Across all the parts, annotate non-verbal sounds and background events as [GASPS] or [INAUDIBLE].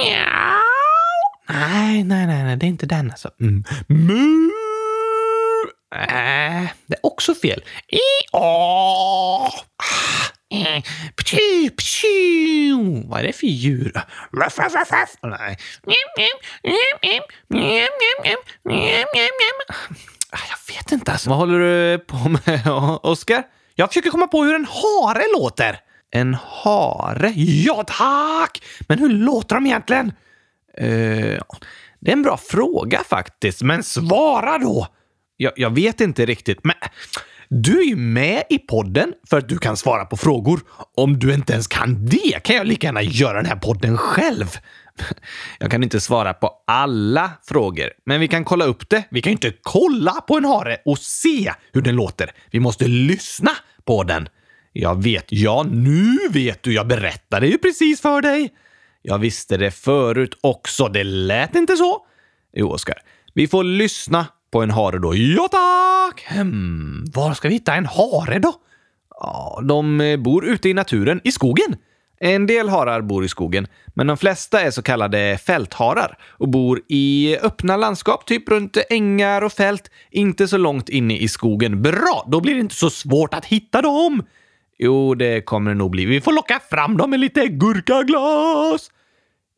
Mjau. Nej, nej, nej, nej, det är inte den alltså. Mm. Mu. Äh, det är också fel. I, åh. Ah, mm. eh, ptju, ptju. Vad är det för djur? Ruff, ruff, ruff, ruff. Nej. Jag vet inte alltså. Vad håller du på med, [LAUGHS] Oskar? Jag försöker komma på hur en hare låter. En hare? Ja, tack! Men hur låter de egentligen? Uh, det är en bra fråga faktiskt, men svara då! Jag, jag vet inte riktigt, men du är ju med i podden för att du kan svara på frågor. Om du inte ens kan det kan jag lika gärna göra den här podden själv. Jag kan inte svara på alla frågor, men vi kan kolla upp det. Vi kan ju inte kolla på en hare och se hur den låter. Vi måste lyssna på den. Jag vet, ja, nu vet du. Jag berättade ju precis för dig. Jag visste det förut också. Det lät inte så. Jo, Oskar. Vi får lyssna på en hare då. Ja, tack! Hmm, var ska vi hitta en hare då? Ja, de eh, bor ute i naturen, i skogen. En del harar bor i skogen, men de flesta är så kallade fältharar och bor i öppna landskap, typ runt ängar och fält, inte så långt inne i skogen. Bra! Då blir det inte så svårt att hitta dem. Jo, det kommer det nog bli. Vi får locka fram dem med lite gurkaglass!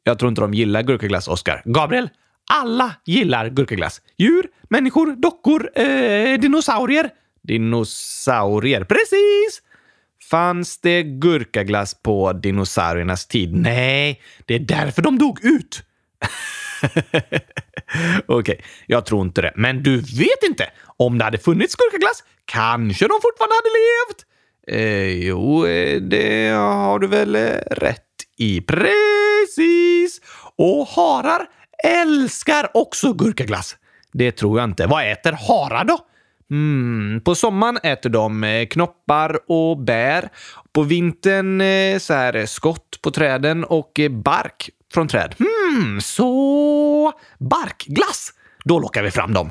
Jag tror inte de gillar gurkaglass, Oskar. Gabriel, alla gillar gurkaglass. Djur, människor, dockor, eh, dinosaurier. Dinosaurier, precis! Fanns det gurkaglass på dinosauriernas tid? Nej, det är därför de dog ut. [LAUGHS] Okej, okay, jag tror inte det. Men du vet inte? Om det hade funnits gurkaglass kanske de fortfarande hade levt? Eh, jo, eh, det har du väl eh, rätt i. Precis! Och harar älskar också gurkaglass. Det tror jag inte. Vad äter harar då? Mm, på sommaren äter de eh, knoppar och bär. På vintern så här, skott på träden och bark från träd. Hmm, så barkglass! Då lockar vi fram dem.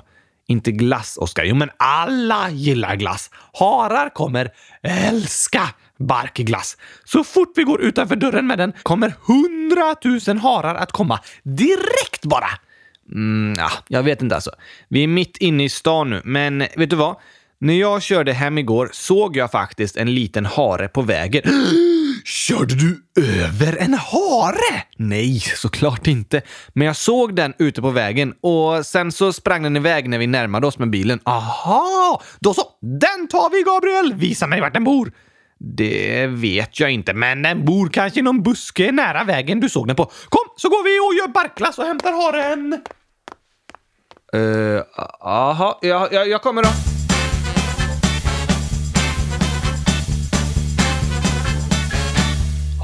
Inte glass, Oskar. Jo, men alla gillar glass. Harar kommer älska barkglass. Så fort vi går utanför dörren med den kommer hundratusen harar att komma direkt bara. Mm, ja, jag vet inte alltså. Vi är mitt inne i stan nu, men vet du vad? När jag körde hem igår såg jag faktiskt en liten hare på vägen. [GASPS] Körde du över en hare? Nej, såklart inte. Men jag såg den ute på vägen och sen så sprang den iväg när vi närmade oss med bilen. Aha! Då så, den tar vi Gabriel! Visa mig vart den bor. Det vet jag inte, men den bor kanske i någon buske nära vägen du såg den på. Kom, så går vi och gör barklass och hämtar haren. Uh, aha, ja, ja, jag kommer då.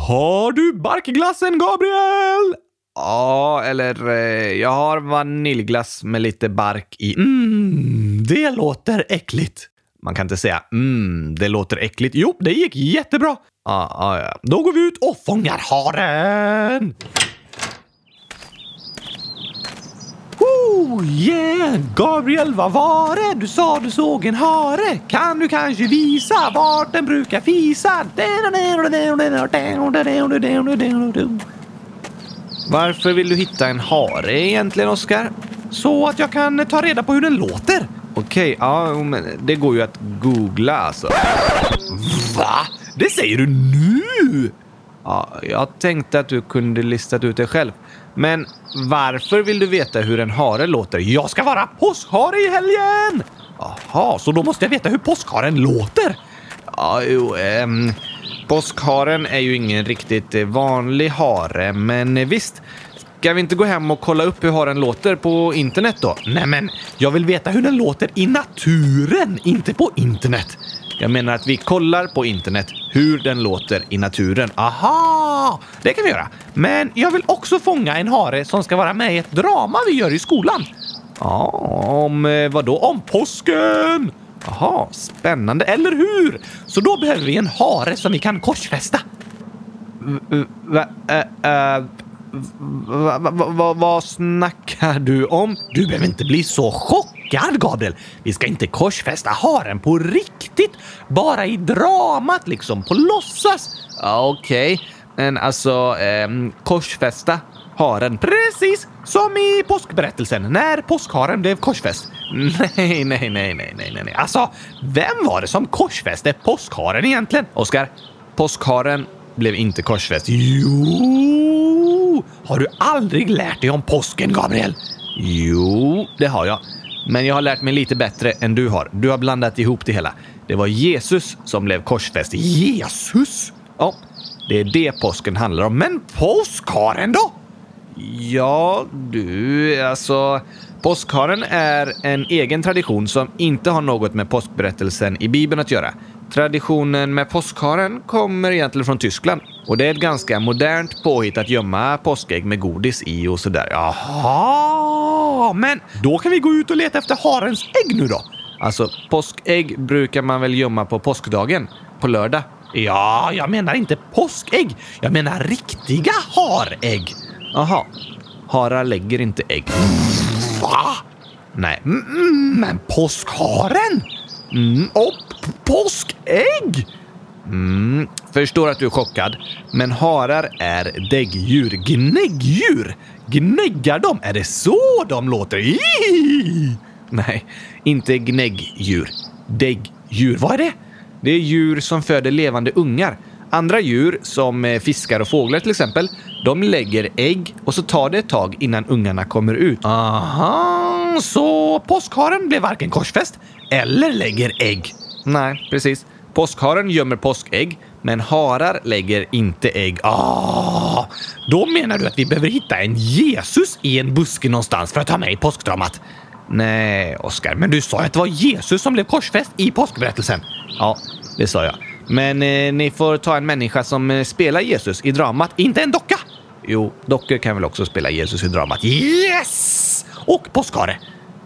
Har du barkglassen, Gabriel? Ja, eller eh, jag har vaniljglass med lite bark i. Mm, det låter äckligt. Man kan inte säga mm, det låter äckligt. Jo, det gick jättebra. Ah, ah, ja. Då går vi ut och fångar haren! Oh yeah! Gabriel, vad var det? Du sa du såg en hare. Kan du kanske visa vart den brukar fisa? Varför vill du hitta en hare egentligen, Oskar? Så att jag kan ta reda på hur den låter. Okej, ja, men det går ju att googla alltså. Va? Det säger du nu? Ja, jag tänkte att du kunde listat ut det själv. Men varför vill du veta hur en hare låter? Jag ska vara påskhare i helgen! Jaha, så då måste jag veta hur påskharen låter? Ja, jo, ehm, påskharen är ju ingen riktigt eh, vanlig hare, men eh, visst. Ska vi inte gå hem och kolla upp hur haren låter på internet då? Nej, men jag vill veta hur den låter i naturen, inte på internet. Jag menar att vi kollar på internet hur den låter i naturen. Aha! Det kan vi göra. Men jag vill också fånga en hare som ska vara med i ett drama vi gör i skolan. Ja, om eh, vad då? Om påsken! Jaha, spännande, eller hur? Så då behöver vi en hare som vi kan korsfästa. V v, äh, äh, va, va, va, vad snackar du om? Du behöver inte bli så chockad, Gabriel. Vi ska inte korsfästa haren på riktigt. Bara i dramat, liksom. På låtsas. Okej. Okay. men alltså, eh, korsfästa haren. Precis som i påskberättelsen när påskharen blev korsfäst. [LAUGHS] Nej, nej, nej, nej, nej, nej. Alltså, vem var det som korsfäste påskharen egentligen? Oskar, påskharen blev inte korsfäst. Jo! Har du aldrig lärt dig om påsken, Gabriel? Jo, det har jag. Men jag har lärt mig lite bättre än du har. Du har blandat ihop det hela. Det var Jesus som blev korsfäst. Jesus? Ja, det är det påsken handlar om. Men påskharen då? Ja, du, alltså... Påskharen är en egen tradition som inte har något med påskberättelsen i Bibeln att göra. Traditionen med påskharen kommer egentligen från Tyskland och det är ett ganska modernt påhitt att gömma påskägg med godis i och sådär. Jaha, men då kan vi gå ut och leta efter harens ägg nu då. Alltså, påskägg brukar man väl gömma på påskdagen, på lördag. Ja, jag menar inte påskägg. Jag menar riktiga harägg. Jaha, harar lägger inte ägg. Va? Nej, men påskharen? Mm, och påskägg? Mm, förstår att du är chockad, men harar är däggdjur. Gnäggdjur? Gnäggar de? Är det så de låter? Iii! Nej, inte gnäggdjur. Däggdjur. Vad är det? Det är djur som föder levande ungar. Andra djur, som eh, fiskar och fåglar till exempel, de lägger ägg och så tar det ett tag innan ungarna kommer ut. Aha, så påskharen blev varken korsfäst eller lägger ägg? Nej, precis. Påskharen gömmer påskägg, men harar lägger inte ägg. Ah, då menar du att vi behöver hitta en Jesus i en buske någonstans för att ha med i påskdramat? Nej, Oskar, men du sa att det var Jesus som blev korsfäst i påskberättelsen. Ja, det sa jag. Men eh, ni får ta en människa som eh, spelar Jesus i dramat, inte en docka. Jo, dockor kan väl också spela Jesus i dramat. Yes! Och påskhare.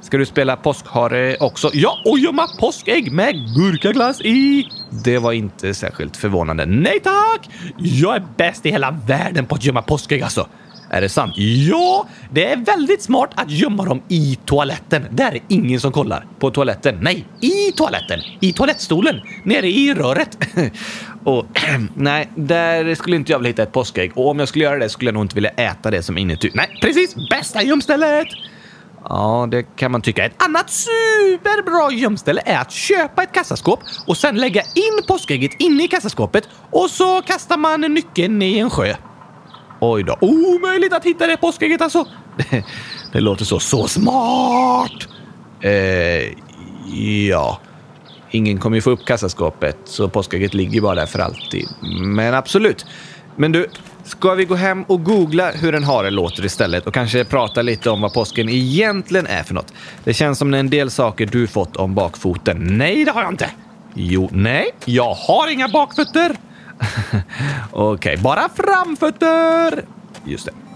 Ska du spela påskhare också? Ja, och gömma påskägg med gurkaglass i. Det var inte särskilt förvånande. Nej tack! Jag är bäst i hela världen på att gömma påskägg alltså. Är det sant? Ja, det är väldigt smart att gömma dem i toaletten. Där är ingen som kollar. På toaletten? Nej, i toaletten. I toalettstolen. Nere i röret. [LAUGHS] och [CLEARS THROAT] nej, där skulle inte jag vilja hitta ett påskägg. Och om jag skulle göra det skulle jag nog inte vilja äta det som inuti. Nej, precis! Bästa gömstället! Ja, det kan man tycka. Ett annat superbra gömställe är att köpa ett kassaskåp och sen lägga in påskägget inne i kassaskåpet och så kastar man nyckeln i en sjö. Oj då. Omöjligt att hitta det påskägget alltså. Det, [LAUGHS] det låter så. Så smart! Eh, ja. Ingen kommer ju få upp kassaskåpet, så påskägget ligger bara där för alltid. Men absolut. Men du, ska vi gå hem och googla hur en hare låter istället och kanske prata lite om vad påsken egentligen är för något? Det känns som en del saker du fått om bakfoten. Nej, det har jag inte. Jo, nej, jag har inga bakfötter. [LAUGHS] Okej, okay, bara framfötter! Just det.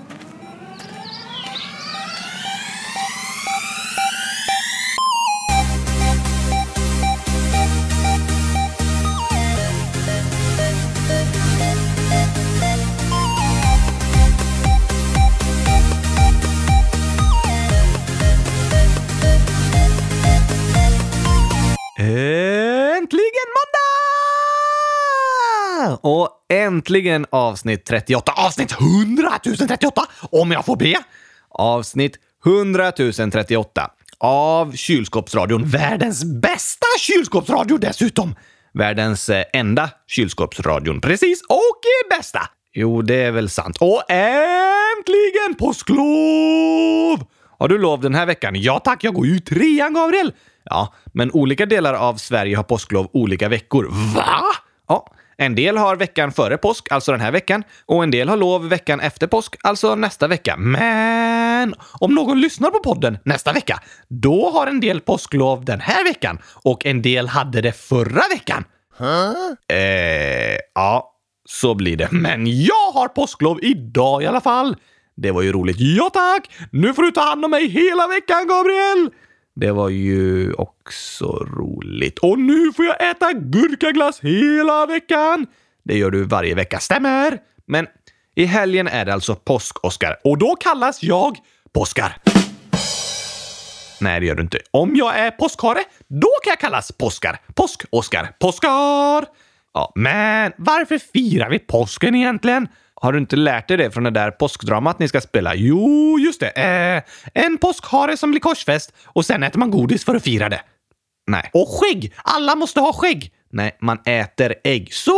Äntligen måndag! Och äntligen avsnitt 38. Avsnitt 100 038 om jag får be! Avsnitt 100 038 av Kylskåpsradion. Världens bästa kylskåpsradio dessutom! Världens eh, enda kylskåpsradion. Precis, och eh, bästa! Jo, det är väl sant. Och äntligen påsklov! Har du lov den här veckan? Ja tack, jag går ju trean, Gabriel! Ja, men olika delar av Sverige har påsklov olika veckor. Va? Ja, en del har veckan före påsk, alltså den här veckan, och en del har lov veckan efter påsk, alltså nästa vecka. Men om någon lyssnar på podden nästa vecka, då har en del påsklov den här veckan och en del hade det förra veckan. Huh? Eh, ja, så blir det. Men jag har påsklov idag i alla fall. Det var ju roligt. Ja tack! Nu får du ta hand om mig hela veckan, Gabriel! Det var ju också roligt. Och nu får jag äta gurkaglass hela veckan! Det gör du varje vecka, stämmer? Men i helgen är det alltså påsk-Oskar och då kallas jag Påskar. Nej, det gör du inte. Om jag är påskhare, då kan jag kallas Påskar. Påsk-Oskar. Påskar! Ja, men varför firar vi påsken egentligen? Har du inte lärt dig det från det där påskdramat ni ska spela? Jo, just det. Eh, en påskhare som blir korsfäst och sen äter man godis för att fira det. Nej. Och skägg! Alla måste ha skägg! Nej, man äter ägg. Så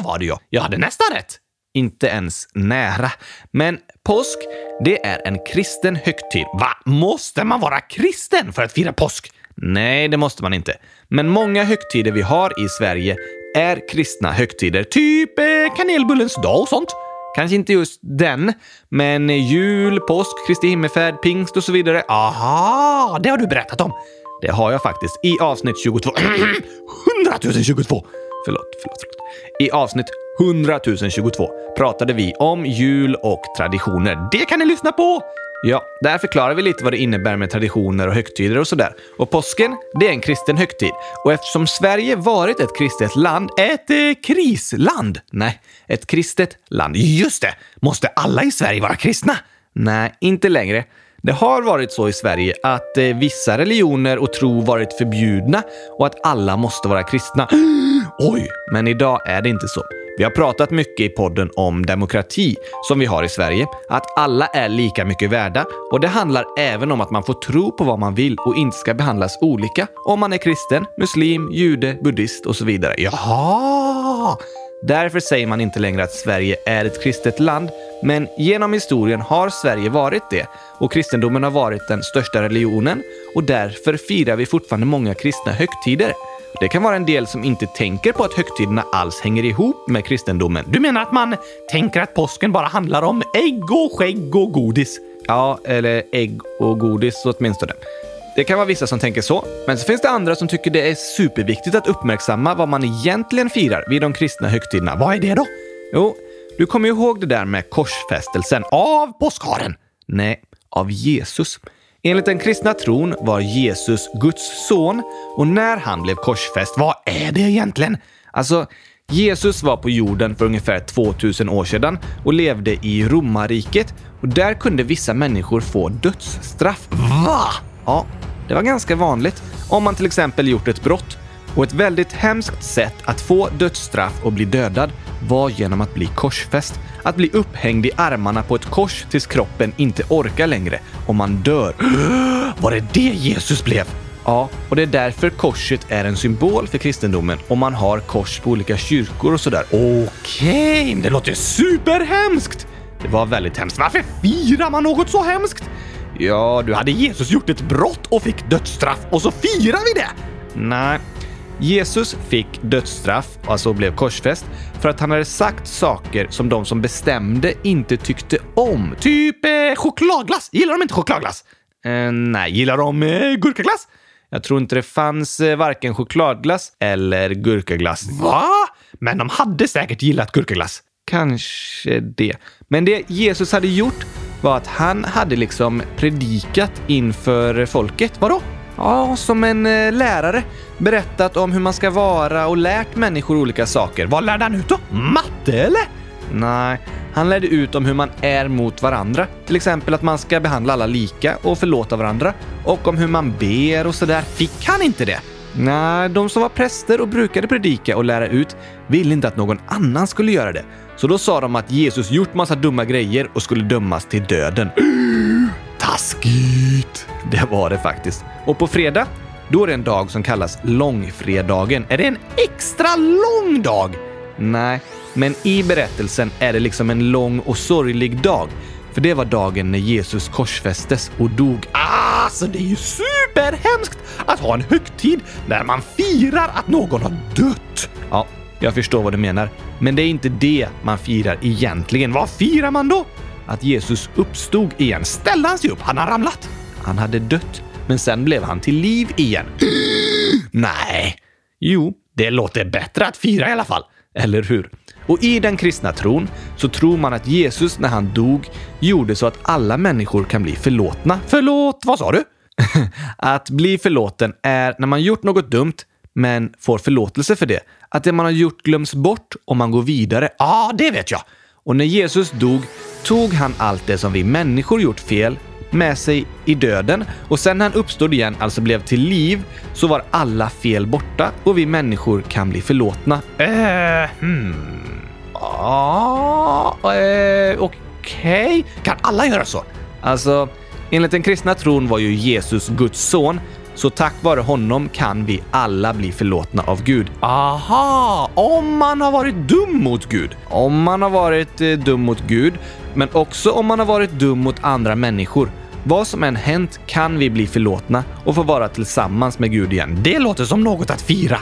var det ja. Jag hade nästan rätt. Inte ens nära. Men påsk, det är en kristen högtid. Va? Måste man vara kristen för att fira påsk? Nej, det måste man inte. Men många högtider vi har i Sverige är kristna högtider. Typ eh, kanelbullens dag och sånt. Kanske inte just den, men jul, påsk, Kristi himmelsfärd, pingst och så vidare. Aha, det har du berättat om. Det har jag faktiskt i avsnitt 22. 100 022! Förlåt, förlåt, förlåt. I avsnitt 100 022 pratade vi om jul och traditioner. Det kan ni lyssna på! Ja, där förklarar vi lite vad det innebär med traditioner och högtider och sådär. Och påsken, det är en kristen högtid. Och eftersom Sverige varit ett kristet land, ett eh, krisland, nej, ett kristet land, just det! Måste alla i Sverige vara kristna? Nej, inte längre. Det har varit så i Sverige att eh, vissa religioner och tro varit förbjudna och att alla måste vara kristna. Oj, men idag är det inte så. Vi har pratat mycket i podden om demokrati som vi har i Sverige, att alla är lika mycket värda och det handlar även om att man får tro på vad man vill och inte ska behandlas olika om man är kristen, muslim, jude, buddhist och så vidare. Jaha! Därför säger man inte längre att Sverige är ett kristet land, men genom historien har Sverige varit det och kristendomen har varit den största religionen och därför firar vi fortfarande många kristna högtider. Det kan vara en del som inte tänker på att högtiderna alls hänger ihop med kristendomen. Du menar att man tänker att påsken bara handlar om ägg och skägg och godis? Ja, eller ägg och godis åtminstone. Det kan vara vissa som tänker så, men så finns det andra som tycker det är superviktigt att uppmärksamma vad man egentligen firar vid de kristna högtiderna. Vad är det då? Jo, du kommer ihåg det där med korsfästelsen av påskharen? Nej, av Jesus. Enligt den kristna tron var Jesus Guds son och när han blev korsfäst, vad är det egentligen? Alltså, Jesus var på jorden för ungefär 2000 år sedan och levde i romarriket och där kunde vissa människor få dödsstraff. Va? Ja, det var ganska vanligt om man till exempel gjort ett brott och ett väldigt hemskt sätt att få dödsstraff och bli dödad var genom att bli korsfäst. Att bli upphängd i armarna på ett kors tills kroppen inte orkar längre och man dör. [GASPS] Var det det Jesus blev? Ja, och det är därför korset är en symbol för kristendomen och man har kors på olika kyrkor och sådär. Okej, okay, det låter superhemskt! Det var väldigt hemskt. Varför firar man något så hemskt? Ja, du hade Jesus gjort ett brott och fick dödsstraff och så firar vi det! Nej, Jesus fick dödsstraff, alltså blev korsfäst, för att han hade sagt saker som de som bestämde inte tyckte om. Typ eh, chokladglass. Gillar de inte chokladglass? Eh, nej. Gillar de eh, gurkaglass? Jag tror inte det fanns eh, varken chokladglass eller gurkaglass. Va? Men de hade säkert gillat gurkaglass. Kanske det. Men det Jesus hade gjort var att han hade liksom predikat inför folket. Vadå? Ja, som en eh, lärare. Berättat om hur man ska vara och lärt människor olika saker. Vad lärde han ut då? Matte eller? Nej, han lärde ut om hur man är mot varandra. Till exempel att man ska behandla alla lika och förlåta varandra. Och om hur man ber och sådär. Fick han inte det? Nej, de som var präster och brukade predika och lära ut ville inte att någon annan skulle göra det. Så då sa de att Jesus gjort massa dumma grejer och skulle dömas till döden. [GASPS] Taskigt! [LAUGHS] Det var det faktiskt. Och på fredag, då är det en dag som kallas långfredagen. Är det en extra lång dag? Nej, men i berättelsen är det liksom en lång och sorglig dag. För det var dagen när Jesus korsfästes och dog. Alltså, det är ju superhemskt att ha en högtid där man firar att någon har dött. Ja, jag förstår vad du menar. Men det är inte det man firar egentligen. Vad firar man då? Att Jesus uppstod igen. Ställde han sig upp? Han har ramlat. Han hade dött, men sen blev han till liv igen. [GASPS] Nej. Jo, det låter bättre att fira i alla fall. Eller hur? Och i den kristna tron så tror man att Jesus när han dog gjorde så att alla människor kan bli förlåtna. Förlåt, vad sa du? [LAUGHS] att bli förlåten är när man gjort något dumt men får förlåtelse för det. Att det man har gjort glöms bort och man går vidare. Ja, ah, det vet jag! Och när Jesus dog tog han allt det som vi människor gjort fel med sig i döden och sen när han uppstod igen, alltså blev till liv, så var alla fel borta och vi människor kan bli förlåtna. Äh, hmm. Ja, eh, okej. Kan alla göra så? Alltså, enligt den kristna tron var ju Jesus Guds son, så tack vare honom kan vi alla bli förlåtna av Gud. Aha! Om man har varit dum mot Gud. Om man har varit eh, dum mot Gud, men också om man har varit dum mot andra människor. Vad som än hänt kan vi bli förlåtna och få vara tillsammans med Gud igen. Det låter som något att fira.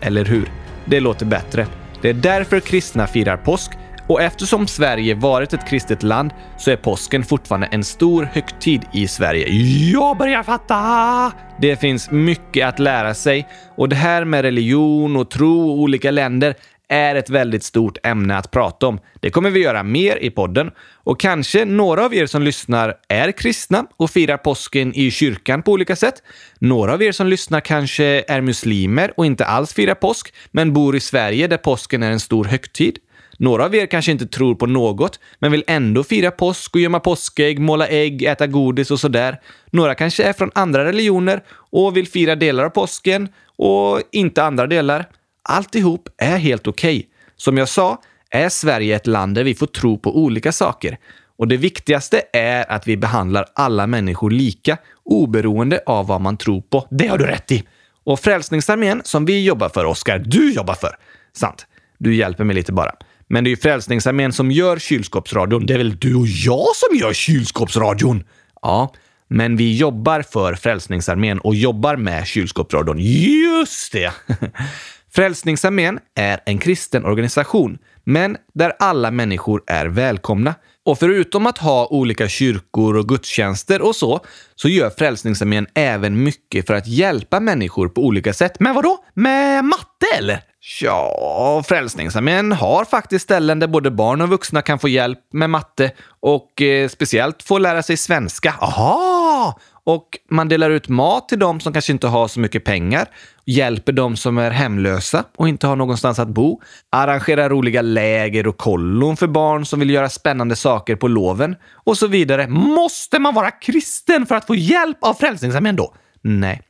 Eller hur? Det låter bättre. Det är därför kristna firar påsk och eftersom Sverige varit ett kristet land så är påsken fortfarande en stor högtid i Sverige. Jag börjar fatta! Det finns mycket att lära sig och det här med religion och tro och olika länder är ett väldigt stort ämne att prata om. Det kommer vi göra mer i podden och kanske några av er som lyssnar är kristna och firar påsken i kyrkan på olika sätt. Några av er som lyssnar kanske är muslimer och inte alls firar påsk, men bor i Sverige där påsken är en stor högtid. Några av er kanske inte tror på något, men vill ändå fira påsk och gömma påskägg, måla ägg, äta godis och sådär. Några kanske är från andra religioner och vill fira delar av påsken och inte andra delar. Alltihop är helt okej. Okay. Som jag sa är Sverige ett land där vi får tro på olika saker. Och det viktigaste är att vi behandlar alla människor lika, oberoende av vad man tror på. Det har du rätt i! Och Frälsningsarmén, som vi jobbar för, Oskar, du jobbar för. Sant. Du hjälper mig lite bara. Men det är ju Frälsningsarmén som gör kylskåpsradion. Det är väl du och jag som gör kylskåpsradion? Ja, men vi jobbar för Frälsningsarmén och jobbar med kylskåpsradion. Just det! [LAUGHS] Frälsningsarmén är en kristen organisation, men där alla människor är välkomna. Och förutom att ha olika kyrkor och gudstjänster och så, så gör Frälsningsarmén även mycket för att hjälpa människor på olika sätt. Men vadå? Med matte eller? Ja, Frälsningsarmén har faktiskt ställen där både barn och vuxna kan få hjälp med matte och eh, speciellt få lära sig svenska. Aha! Och man delar ut mat till dem som kanske inte har så mycket pengar, hjälper dem som är hemlösa och inte har någonstans att bo, arrangerar roliga läger och kollon för barn som vill göra spännande saker på loven och så vidare. Måste man vara kristen för att få hjälp av Frälsningsarmén då? Nej.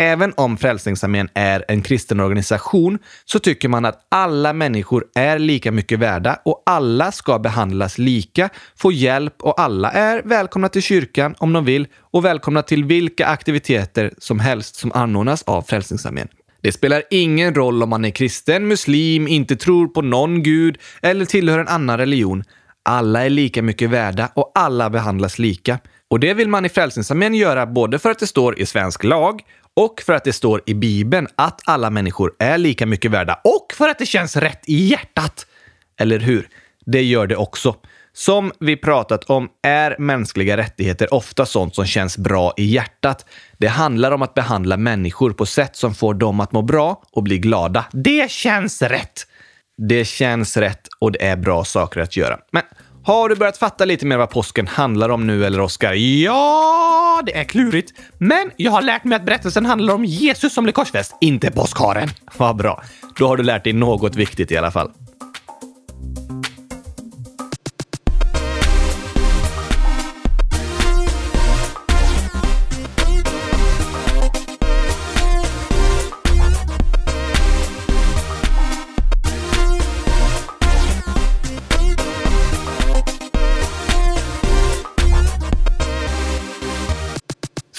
Även om Frälsningsarmén är en kristen organisation så tycker man att alla människor är lika mycket värda och alla ska behandlas lika, få hjälp och alla är välkomna till kyrkan om de vill och välkomna till vilka aktiviteter som helst som anordnas av Frälsningsarmén. Det spelar ingen roll om man är kristen, muslim, inte tror på någon gud eller tillhör en annan religion. Alla är lika mycket värda och alla behandlas lika. Och det vill man i Frälsningsarmén göra både för att det står i svensk lag och för att det står i Bibeln att alla människor är lika mycket värda och för att det känns rätt i hjärtat. Eller hur? Det gör det också. Som vi pratat om är mänskliga rättigheter ofta sånt som känns bra i hjärtat. Det handlar om att behandla människor på sätt som får dem att må bra och bli glada. Det känns rätt! Det känns rätt och det är bra saker att göra. Men har du börjat fatta lite mer vad påsken handlar om nu, eller Oskar? Ja, det är klurigt. Men jag har lärt mig att berättelsen handlar om Jesus som blev korsfäst, inte påskharen. Vad bra. Då har du lärt dig något viktigt i alla fall.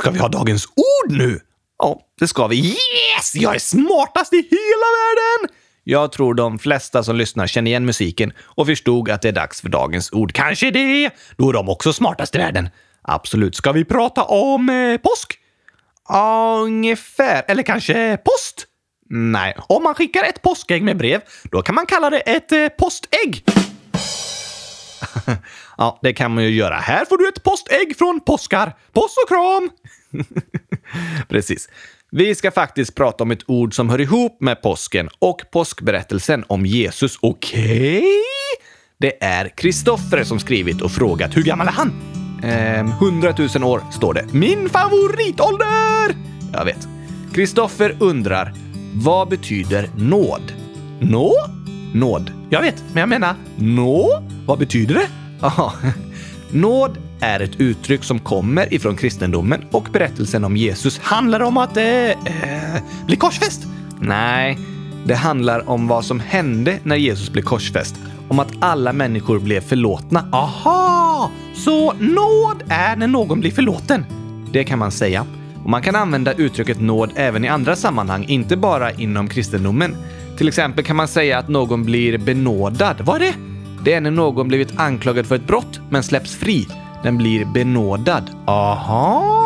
Ska vi ha dagens ord nu? Ja, det ska vi. Yes! Jag är smartast i hela världen! Jag tror de flesta som lyssnar känner igen musiken och förstod att det är dags för dagens ord. Kanske det! Då är de också smartast i världen. Absolut. Ska vi prata om eh, påsk? Ungefär. Eller kanske post? Nej, om man skickar ett påskägg med brev, då kan man kalla det ett eh, postägg. [LAUGHS] ja, det kan man ju göra. Här får du ett postägg från påskar. Post och kram! [LAUGHS] Precis. Vi ska faktiskt prata om ett ord som hör ihop med påsken och påskberättelsen om Jesus. Okej? Okay? Det är Kristoffer som skrivit och frågat hur gammal är han? Ehm, 100 000 år, står det. Min favoritålder! Jag vet. Kristoffer undrar, vad betyder nåd? Nå? Nåd. Jag vet, men jag menar nå? Vad betyder det? [LAUGHS] Aha. Nåd är ett uttryck som kommer ifrån kristendomen och berättelsen om Jesus handlar om att eh, eh, bli korsfäst. Nej, det handlar om vad som hände när Jesus blev korsfäst. om att alla människor blev förlåtna. Aha! Så nåd är när någon blir förlåten? Det kan man säga. Och man kan använda uttrycket nåd även i andra sammanhang, inte bara inom kristendomen. Till exempel kan man säga att någon blir benådad. Vad är det? Det är när någon blivit anklagad för ett brott men släpps fri. Den blir benådad. Aha!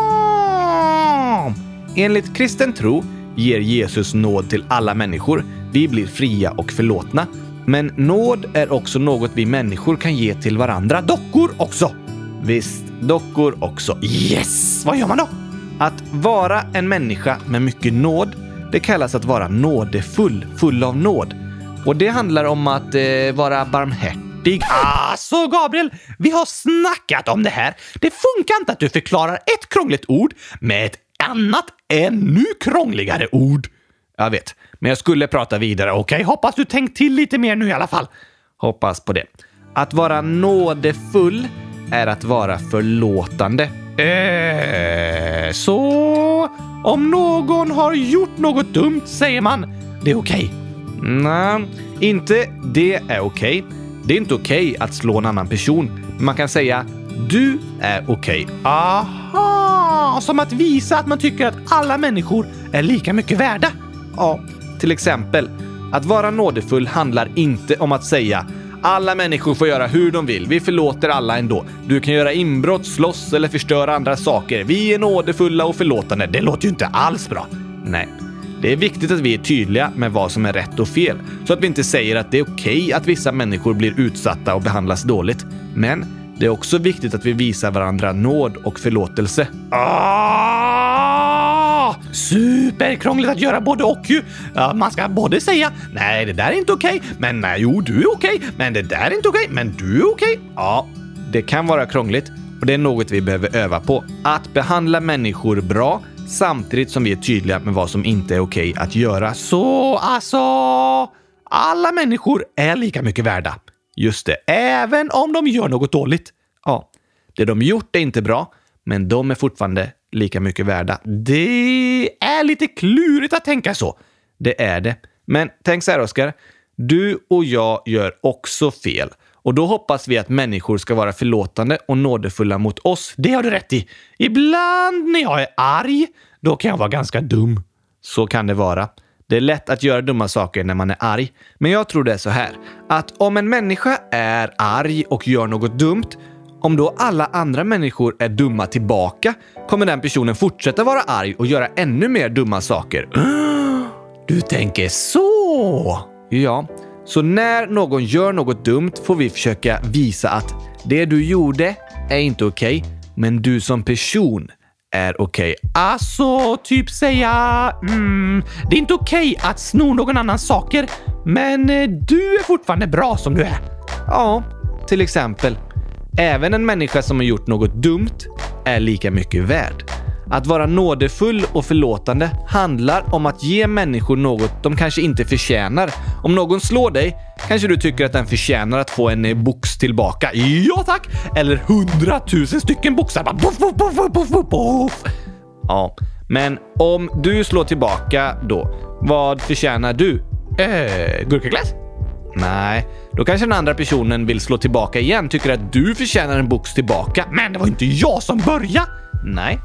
Enligt kristen tro ger Jesus nåd till alla människor. Vi blir fria och förlåtna. Men nåd är också något vi människor kan ge till varandra. Dockor också! Visst, dockor också. Yes! Vad gör man då? Att vara en människa med mycket nåd, det kallas att vara nådefull, full av nåd. Och det handlar om att eh, vara barmhärtig. Alltså Gabriel, vi har snackat om det här. Det funkar inte att du förklarar ett krångligt ord med ett annat ännu krångligare ord. Jag vet, men jag skulle prata vidare. Okej, okay? hoppas du tänkt till lite mer nu i alla fall. Hoppas på det. Att vara nådefull är att vara förlåtande. Eh, så om någon har gjort något dumt säger man det är okej. Okay. Nej, inte det är okej. Okay. Det är inte okej okay att slå en annan person. Men man kan säga du är okej. Aha! Som att visa att man tycker att alla människor är lika mycket värda. Ja, till exempel. Att vara nådefull handlar inte om att säga alla människor får göra hur de vill. Vi förlåter alla ändå. Du kan göra inbrott, slåss eller förstöra andra saker. Vi är nådefulla och förlåtande. Det låter ju inte alls bra. Nej. Det är viktigt att vi är tydliga med vad som är rätt och fel, så att vi inte säger att det är okej okay att vissa människor blir utsatta och behandlas dåligt. Men det är också viktigt att vi visar varandra nåd och förlåtelse. Ah! Superkrångligt att göra både och ju. Ja, man ska både säga nej, det där är inte okej, okay, men nej, jo, du är okej, okay, men det där är inte okej, men du är okej. Ja, det kan vara krångligt och det är något vi behöver öva på. Att behandla människor bra samtidigt som vi är tydliga med vad som inte är okej att göra. Så alltså, alla människor är lika mycket värda. Just det, även om de gör något dåligt. Ja, det de gjort är inte bra, men de är fortfarande lika mycket värda. Det är lite klurigt att tänka så. Det är det. Men tänk så här, Oskar. Du och jag gör också fel. Och då hoppas vi att människor ska vara förlåtande och nådefulla mot oss. Det har du rätt i. Ibland när jag är arg, då kan jag vara ganska dum. Så kan det vara. Det är lätt att göra dumma saker när man är arg. Men jag tror det är så här, att om en människa är arg och gör något dumt, om då alla andra människor är dumma tillbaka kommer den personen fortsätta vara arg och göra ännu mer dumma saker. [GASPS] Du tänker så? Ja, så när någon gör något dumt får vi försöka visa att det du gjorde är inte okej, okay, men du som person är okej. Okay. Alltså, typ säga... Mm, det är inte okej okay att sno någon annans saker, men eh, du är fortfarande bra som du är. Ja, till exempel. Även en människa som har gjort något dumt är lika mycket värd. Att vara nådefull och förlåtande handlar om att ge människor något de kanske inte förtjänar. Om någon slår dig kanske du tycker att den förtjänar att få en eh, box tillbaka. Ja tack! Eller hundratusen stycken boxar. Puff, puff, puff, puff, puff. Ja, men om du slår tillbaka då, vad förtjänar du? Eh, gurkaglass? Nej, då kanske den andra personen vill slå tillbaka igen, tycker att du förtjänar en box tillbaka. Men det var inte jag som började! Nej,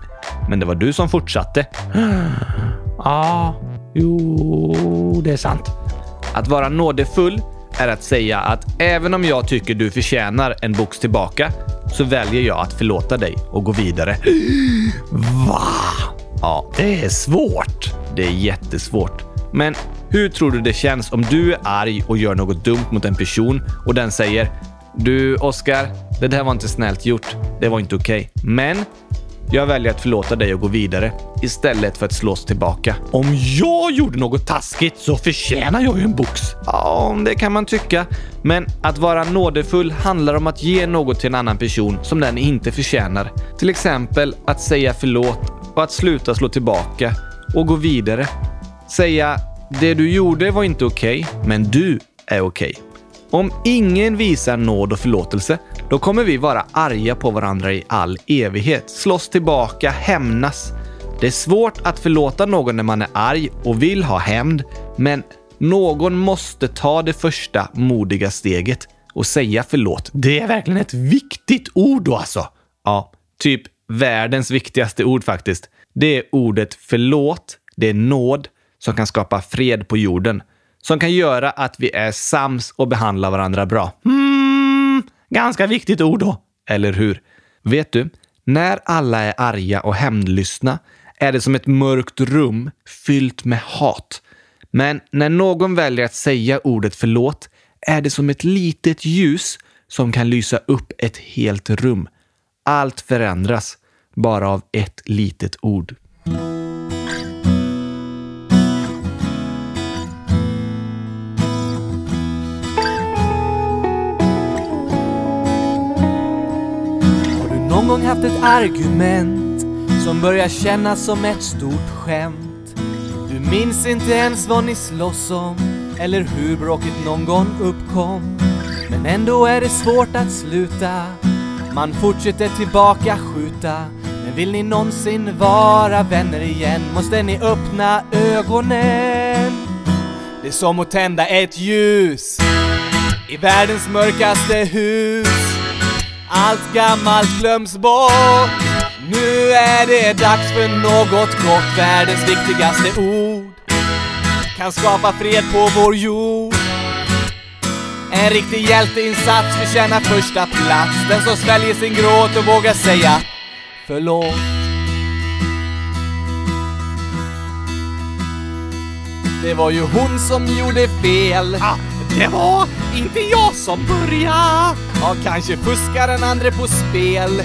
men det var du som fortsatte. [GASPS] Ja, jo, det är sant. Att vara nådefull är att säga att även om jag tycker du förtjänar en box tillbaka så väljer jag att förlåta dig och gå vidare. [GASPS] Va? Ja, det är svårt. Det är jättesvårt. Men hur tror du det känns om du är arg och gör något dumt mot en person och den säger du, Oskar, det där var inte snällt gjort. Det var inte okej. Okay. Men jag väljer att förlåta dig och gå vidare istället för att slås tillbaka. Om jag gjorde något taskigt så förtjänar jag ju en box. Ja, det kan man tycka. Men att vara nådefull handlar om att ge något till en annan person som den inte förtjänar. Till exempel att säga förlåt och att sluta slå tillbaka och gå vidare. Säga “Det du gjorde var inte okej, okay, men du är okej”. Okay. Om ingen visar nåd och förlåtelse, då kommer vi vara arga på varandra i all evighet, slåss tillbaka, hämnas. Det är svårt att förlåta någon när man är arg och vill ha hämnd, men någon måste ta det första modiga steget. och säga förlåt. Det är verkligen ett viktigt ord då alltså. Ja, typ världens viktigaste ord faktiskt. Det är ordet förlåt, det är nåd som kan skapa fred på jorden. Som kan göra att vi är sams och behandlar varandra bra. Hmm, ganska viktigt ord då. Eller hur? Vet du, när alla är arga och hämndlystna är det som ett mörkt rum fyllt med hat. Men när någon väljer att säga ordet förlåt är det som ett litet ljus som kan lysa upp ett helt rum. Allt förändras bara av ett litet ord. Gång haft ett argument som börjar kännas som ett stort skämt? Du minns inte ens vad ni slåss om eller hur bråket någon gång uppkom. Men ändå är det svårt att sluta. Man fortsätter tillbaka skjuta. Men vill ni någonsin vara vänner igen måste ni öppna ögonen. Det är som att tända ett ljus i världens mörkaste hus. Allt gammalt glöms bort. Nu är det dags för något gott. Världens viktigaste ord kan skapa fred på vår jord. En riktig hjälteinsats förtjänar första plats. Den som sväljer sin gråt och vågar säga förlåt. Det var ju hon som gjorde fel. Ah, det var inte jag som började. Ja, kanske fuskar den andra på spel.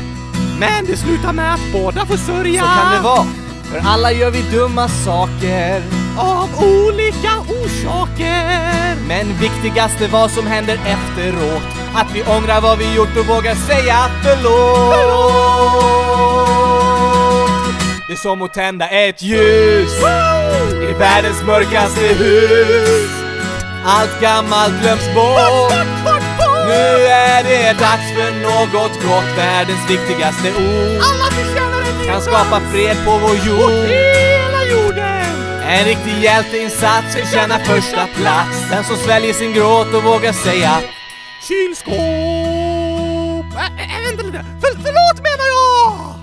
Men det slutar med att båda får sörja. Så kan det vara. För alla gör vi dumma saker. Av olika orsaker. Men viktigast är vad som händer efteråt. Att vi ångrar vad vi gjort och vågar säga förlåt. förlåt. Det är som att tända ett ljus världens mörkaste hus. Allt gammalt glöms bort. Nu är det dags för något gott, världens viktigaste ord. Alla förtjänar en ny Kan skapa fred på vår jord. Hela jorden. En riktig hjälteinsats förtjänar första plats. Den som sväljer sin gråt och vågar säga Kylskåp. Äh, äh, vänta lite. För, förlåt menar jag!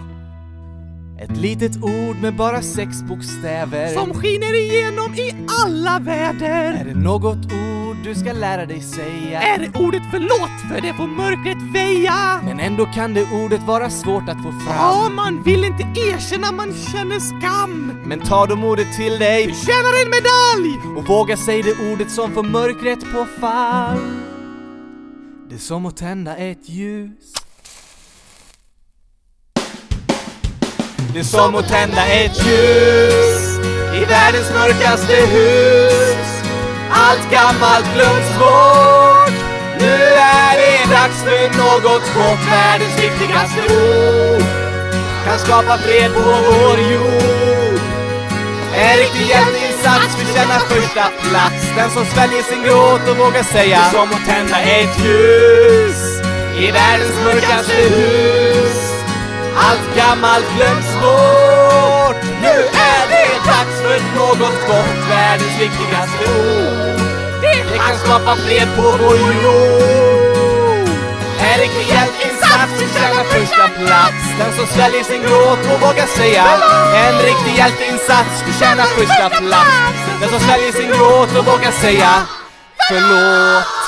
Ett litet ord med bara sex bokstäver. Som skiner igenom i alla väder. Är det något ord du ska lära dig säga? Är det ordet förlåt för det får mörkret väja? Men ändå kan det ordet vara svårt att få fram. Ja, man vill inte erkänna man känner skam. Men ta de ordet till dig Förtjänar en medalj! och våga säga det ordet som får mörkret på fall. Det är som att tända ett ljus. Det är som att tända ett ljus i världens mörkaste hus. Allt gammalt glöms bort. Nu är det dags för något gott. Världens viktigaste ord kan skapa fred på vår jord. En riktig hjälteinsats förtjänar första plats. Den som sväljer sin gråt och vågar säga Det är som att tända ett ljus i världens mörkaste hus. Allt gammalt glöms bort. Nu är det dags för något gott. Världens viktigaste ord. Det kan skapa fred på vår jord. En riktig hjälteinsats förtjänar första plats. Den som sväljer sin gråt och vågar säga En riktig hjälteinsats förtjänar första plats. Den som sväljer sin gråt och vågar säga Förlåt.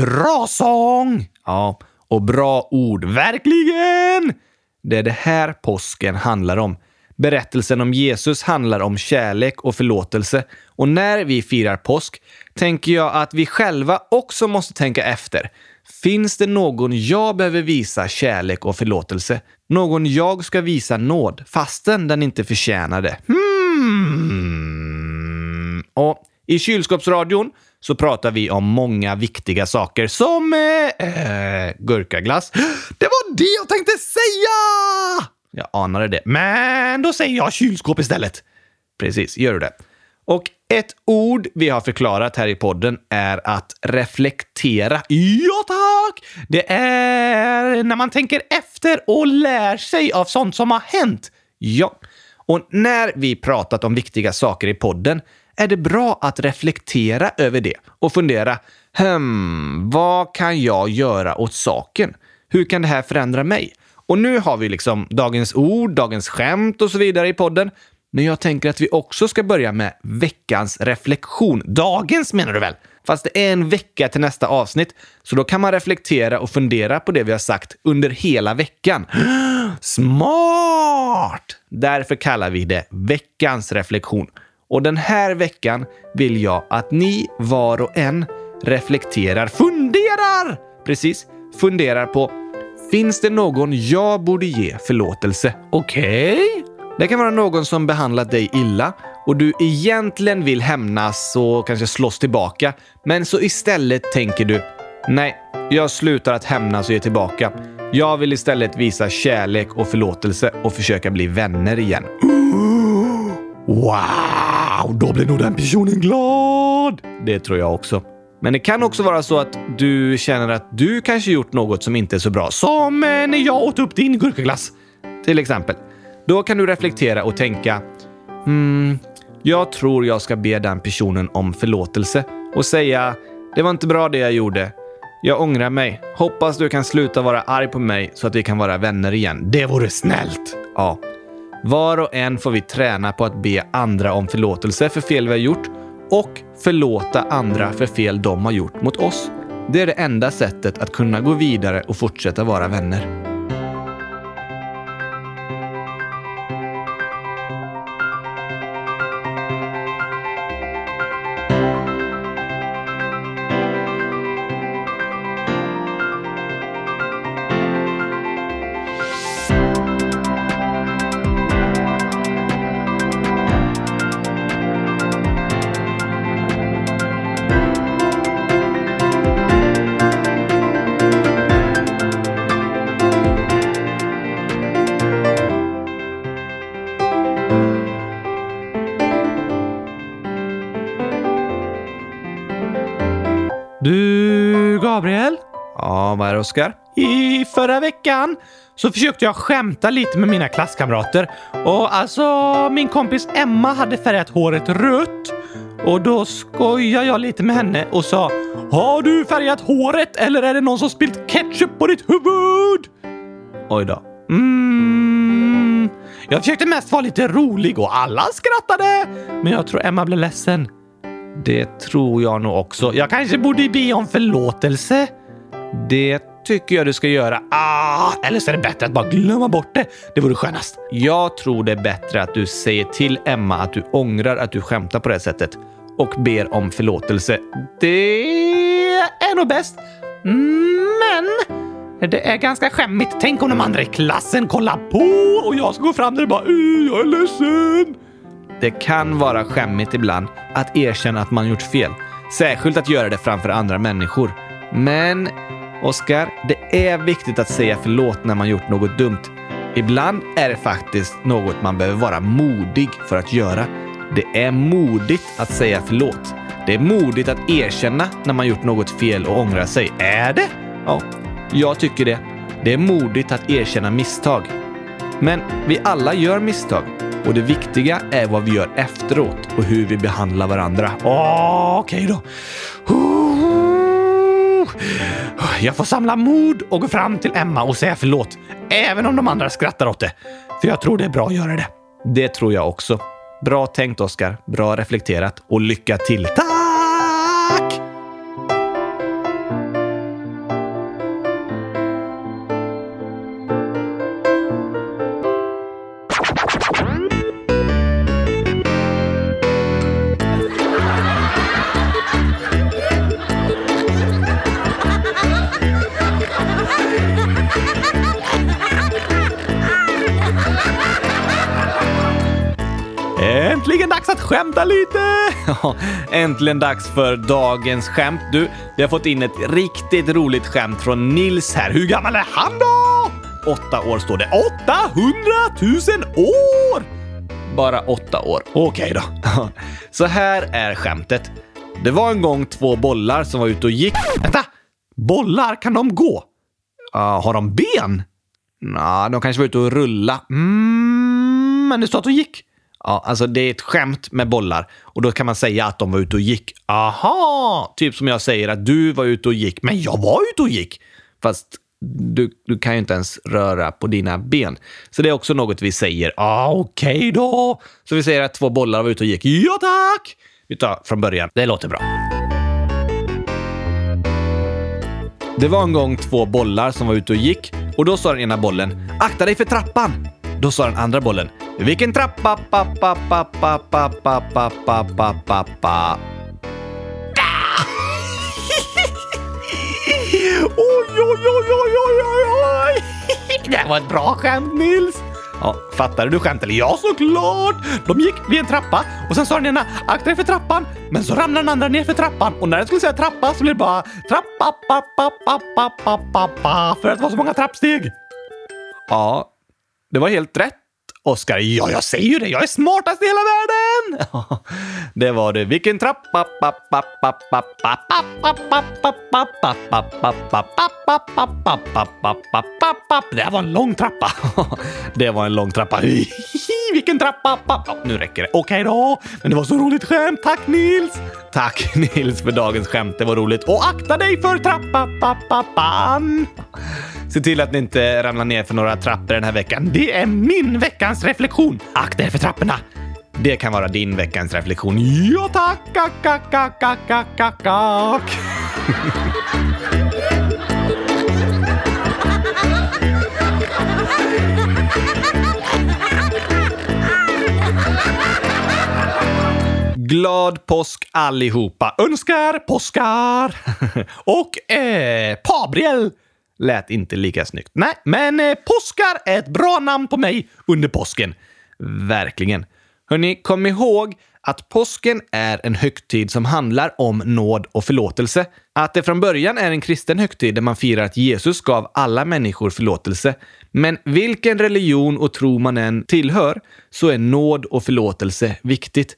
Bra sång! Ja, och bra ord. Verkligen! Det är det här påsken handlar om. Berättelsen om Jesus handlar om kärlek och förlåtelse. Och när vi firar påsk tänker jag att vi själva också måste tänka efter. Finns det någon jag behöver visa kärlek och förlåtelse? Någon jag ska visa nåd fastän den inte förtjänar det? Hmm. Och i kylskåpsradion så pratar vi om många viktiga saker som eh, eh, gurkaglass. Det var det jag tänkte säga! Jag anade det, men då säger jag kylskåp istället. Precis, gör du det. Och ett ord vi har förklarat här i podden är att reflektera. Ja, tack! Det är när man tänker efter och lär sig av sånt som har hänt. Ja. Och när vi pratat om viktiga saker i podden är det bra att reflektera över det och fundera, hmm, vad kan jag göra åt saken? Hur kan det här förändra mig? Och nu har vi liksom dagens ord, dagens skämt och så vidare i podden. Men jag tänker att vi också ska börja med veckans reflektion. Dagens menar du väl? Fast det är en vecka till nästa avsnitt, så då kan man reflektera och fundera på det vi har sagt under hela veckan. [GASPS] Smart! Därför kallar vi det veckans reflektion. Och den här veckan vill jag att ni var och en reflekterar, funderar! Precis, funderar på Finns det någon jag borde ge förlåtelse? Okej? Okay. Det kan vara någon som behandlat dig illa och du egentligen vill hämnas och kanske slåss tillbaka. Men så istället tänker du, nej, jag slutar att hämnas och ge tillbaka. Jag vill istället visa kärlek och förlåtelse och försöka bli vänner igen. Wow, då blir nog den personen glad! Det tror jag också. Men det kan också vara så att du känner att du kanske gjort något som inte är så bra. Som eh, när jag åt upp din gurkaglass. Till exempel. Då kan du reflektera och tänka hmm, jag tror jag ska be den personen om förlåtelse och säga det var inte bra det jag gjorde. Jag ångrar mig. Hoppas du kan sluta vara arg på mig så att vi kan vara vänner igen. Det vore snällt! Ja. Var och en får vi träna på att be andra om förlåtelse för fel vi har gjort och förlåta andra för fel de har gjort mot oss. Det är det enda sättet att kunna gå vidare och fortsätta vara vänner. Veckan så försökte jag skämta lite med mina klasskamrater. Och alltså, min kompis Emma hade färgat håret rött. Och då skojade jag lite med henne och sa Har du färgat håret eller är det någon som spilt ketchup på ditt huvud? Oj då. Mm. Jag försökte mest vara lite rolig och alla skrattade. Men jag tror Emma blev ledsen. Det tror jag nog också. Jag kanske borde be om förlåtelse. Det tycker jag du ska göra. Ah, eller så är det bättre att bara glömma bort det. Det vore skönast. Jag tror det är bättre att du säger till Emma att du ångrar att du skämtar på det här sättet och ber om förlåtelse. Det är nog bäst. Men det är ganska skämmigt. Tänk om de andra i klassen kollar på och jag ska gå fram där och bara “Jag är ledsen”. Det kan vara skämmigt ibland att erkänna att man gjort fel. Särskilt att göra det framför andra människor. Men, Oskar, det är viktigt att säga förlåt när man gjort något dumt. Ibland är det faktiskt något man behöver vara modig för att göra. Det är modigt att säga förlåt. Det är modigt att erkänna när man gjort något fel och ångra sig. Är det? Ja, jag tycker det. Det är modigt att erkänna misstag. Men vi alla gör misstag och det viktiga är vad vi gör efteråt och hur vi behandlar varandra. Okej okay då. Jag får samla mod och gå fram till Emma och säga förlåt, även om de andra skrattar åt det. För jag tror det är bra att göra det. Det tror jag också. Bra tänkt, Oskar. Bra reflekterat och lycka till. Tack! Skämta lite! [LAUGHS] äntligen dags för dagens skämt. Du, vi har fått in ett riktigt roligt skämt från Nils här. Hur gammal är han då? Åtta år står det. 800 000 år! Bara åtta år. Okej okay då. [LAUGHS] Så här är skämtet. Det var en gång två bollar som var ute och gick. Vänta! Bollar, kan de gå? Uh, har de ben? Nja, de kanske var ute och rulla. Mm, men det stod att de gick. Ja, alltså det är ett skämt med bollar och då kan man säga att de var ute och gick. Aha! Typ som jag säger att du var ute och gick, men jag var ute och gick. Fast du, du kan ju inte ens röra på dina ben. Så det är också något vi säger. Ah, Okej okay då. Så vi säger att två bollar var ute och gick. Ja tack! Vi tar från början. Det låter bra. Det var en gång två bollar som var ute och gick och då sa den ena bollen “Akta dig för trappan!” Då sa den andra bollen “Vilken trappa? Pa, pa, pa, pa, pa, pa, pa, pa, pa, pa, pa. Oj, oj, oj, oj, oj, oj, oj! Det var ett bra skämt, Nils! Ja, fattade du skämt eller? Ja, såklart! De gick vid en trappa och sen sa den ena akta dig för trappan, men så ramlade den andra ner för trappan och när den skulle säga trappa så blev det bara trappa, pa, pa, pa, pa, pa, pa, pa, för att det var så många trappsteg. Ja, det var helt rätt. Oskar, ja, jag säger ju det. Jag är smartast i hela världen! det var det. Vilken trappa... Det var en lång trappa. det var en lång trappa. Vilken trappa... Nu räcker det. Okej då. Men det var så roligt skämt. Tack Nils! Tack Nils för dagens skämt. Det var roligt. Och akta dig för trappapappan! Se till att ni inte ramlar ner för några trappor den här veckan. Det är min veckans reflektion. Akta er för trapporna. Det kan vara din veckans reflektion. Ja tack! Kak, kak, kak, kak, kak, kak, kak. Glad påsk allihopa! Önskar påskar! [LAUGHS] Och eh, Pabriel lät inte lika snyggt. Nej, men eh, påskar är ett bra namn på mig under påsken. Verkligen. Hörni, kom ihåg att påsken är en högtid som handlar om nåd och förlåtelse. Att det från början är en kristen högtid där man firar att Jesus gav alla människor förlåtelse. Men vilken religion och tro man än tillhör så är nåd och förlåtelse viktigt.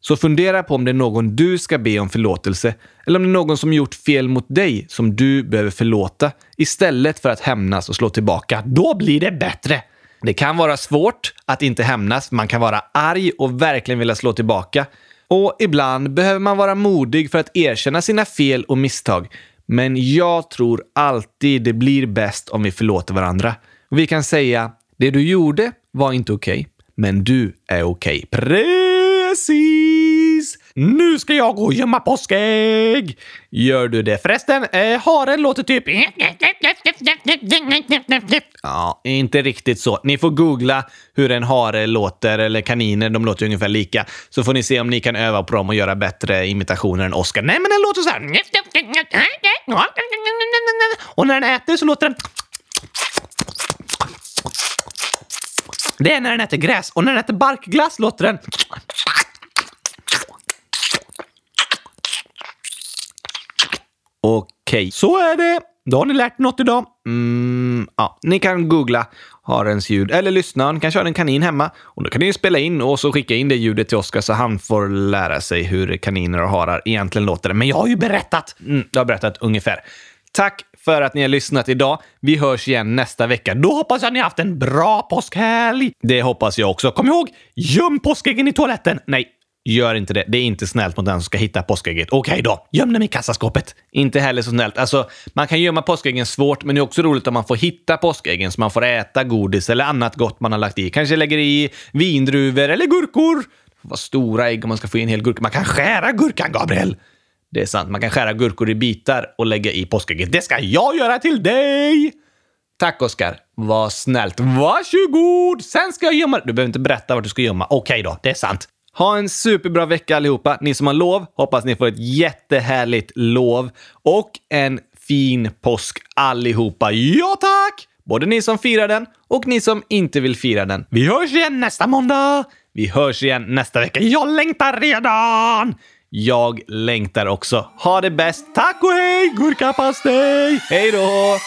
Så fundera på om det är någon du ska be om förlåtelse eller om det är någon som gjort fel mot dig som du behöver förlåta istället för att hämnas och slå tillbaka. Då blir det bättre! Det kan vara svårt att inte hämnas. Man kan vara arg och verkligen vilja slå tillbaka. Och ibland behöver man vara modig för att erkänna sina fel och misstag. Men jag tror alltid det blir bäst om vi förlåter varandra. Och vi kan säga, det du gjorde var inte okej, okay, men du är okej. Okay. Precis! Nu ska jag gå och gömma påskägg! Gör du det förresten? Eh, haren låter typ... Ja, inte riktigt så. Ni får googla hur en hare låter, eller kaniner, de låter ungefär lika. Så får ni se om ni kan öva på dem och göra bättre imitationer än Oscar. Nej, men den låter så här. Och när den äter så låter den... Det är när den äter gräs och när den äter barkglass låter den... Okej, okay. så är det. Då har ni lärt något idag. Mm, ja, ni kan googla harens ljud eller lyssna. Ni kan köra en kanin hemma och då kan ni spela in och så skicka in det ljudet till Oskar så han får lära sig hur kaniner och harar egentligen låter. Men jag har ju berättat. Mm, jag har berättat ungefär. Tack för att ni har lyssnat idag. Vi hörs igen nästa vecka. Då hoppas jag att ni har haft en bra påskhelg. Det hoppas jag också. Kom ihåg, göm påskäggen i toaletten. Nej, Gör inte det. Det är inte snällt mot den som ska hitta påskägget. Okej okay då, göm dem i kassaskåpet. Inte heller så snällt. Alltså, man kan gömma påskäggen svårt, men det är också roligt om man får hitta påskäggen så man får äta godis eller annat gott man har lagt i. Kanske lägger i vindruvor eller gurkor. Vad stora ägg om man ska få in en hel gurka. Man kan skära gurkan, Gabriel! Det är sant. Man kan skära gurkor i bitar och lägga i påskägget. Det ska jag göra till dig! Tack Oskar. Vad snällt. Varsågod! Sen ska jag gömma... Du behöver inte berätta vart du ska gömma. Okej okay då, det är sant. Ha en superbra vecka allihopa. Ni som har lov, hoppas ni får ett jättehärligt lov och en fin påsk allihopa. Ja tack! Både ni som firar den och ni som inte vill fira den. Vi hörs igen nästa måndag! Vi hörs igen nästa vecka. Jag längtar redan! Jag längtar också. Ha det bäst. Tack och hej! Gurkapastej! Hej då!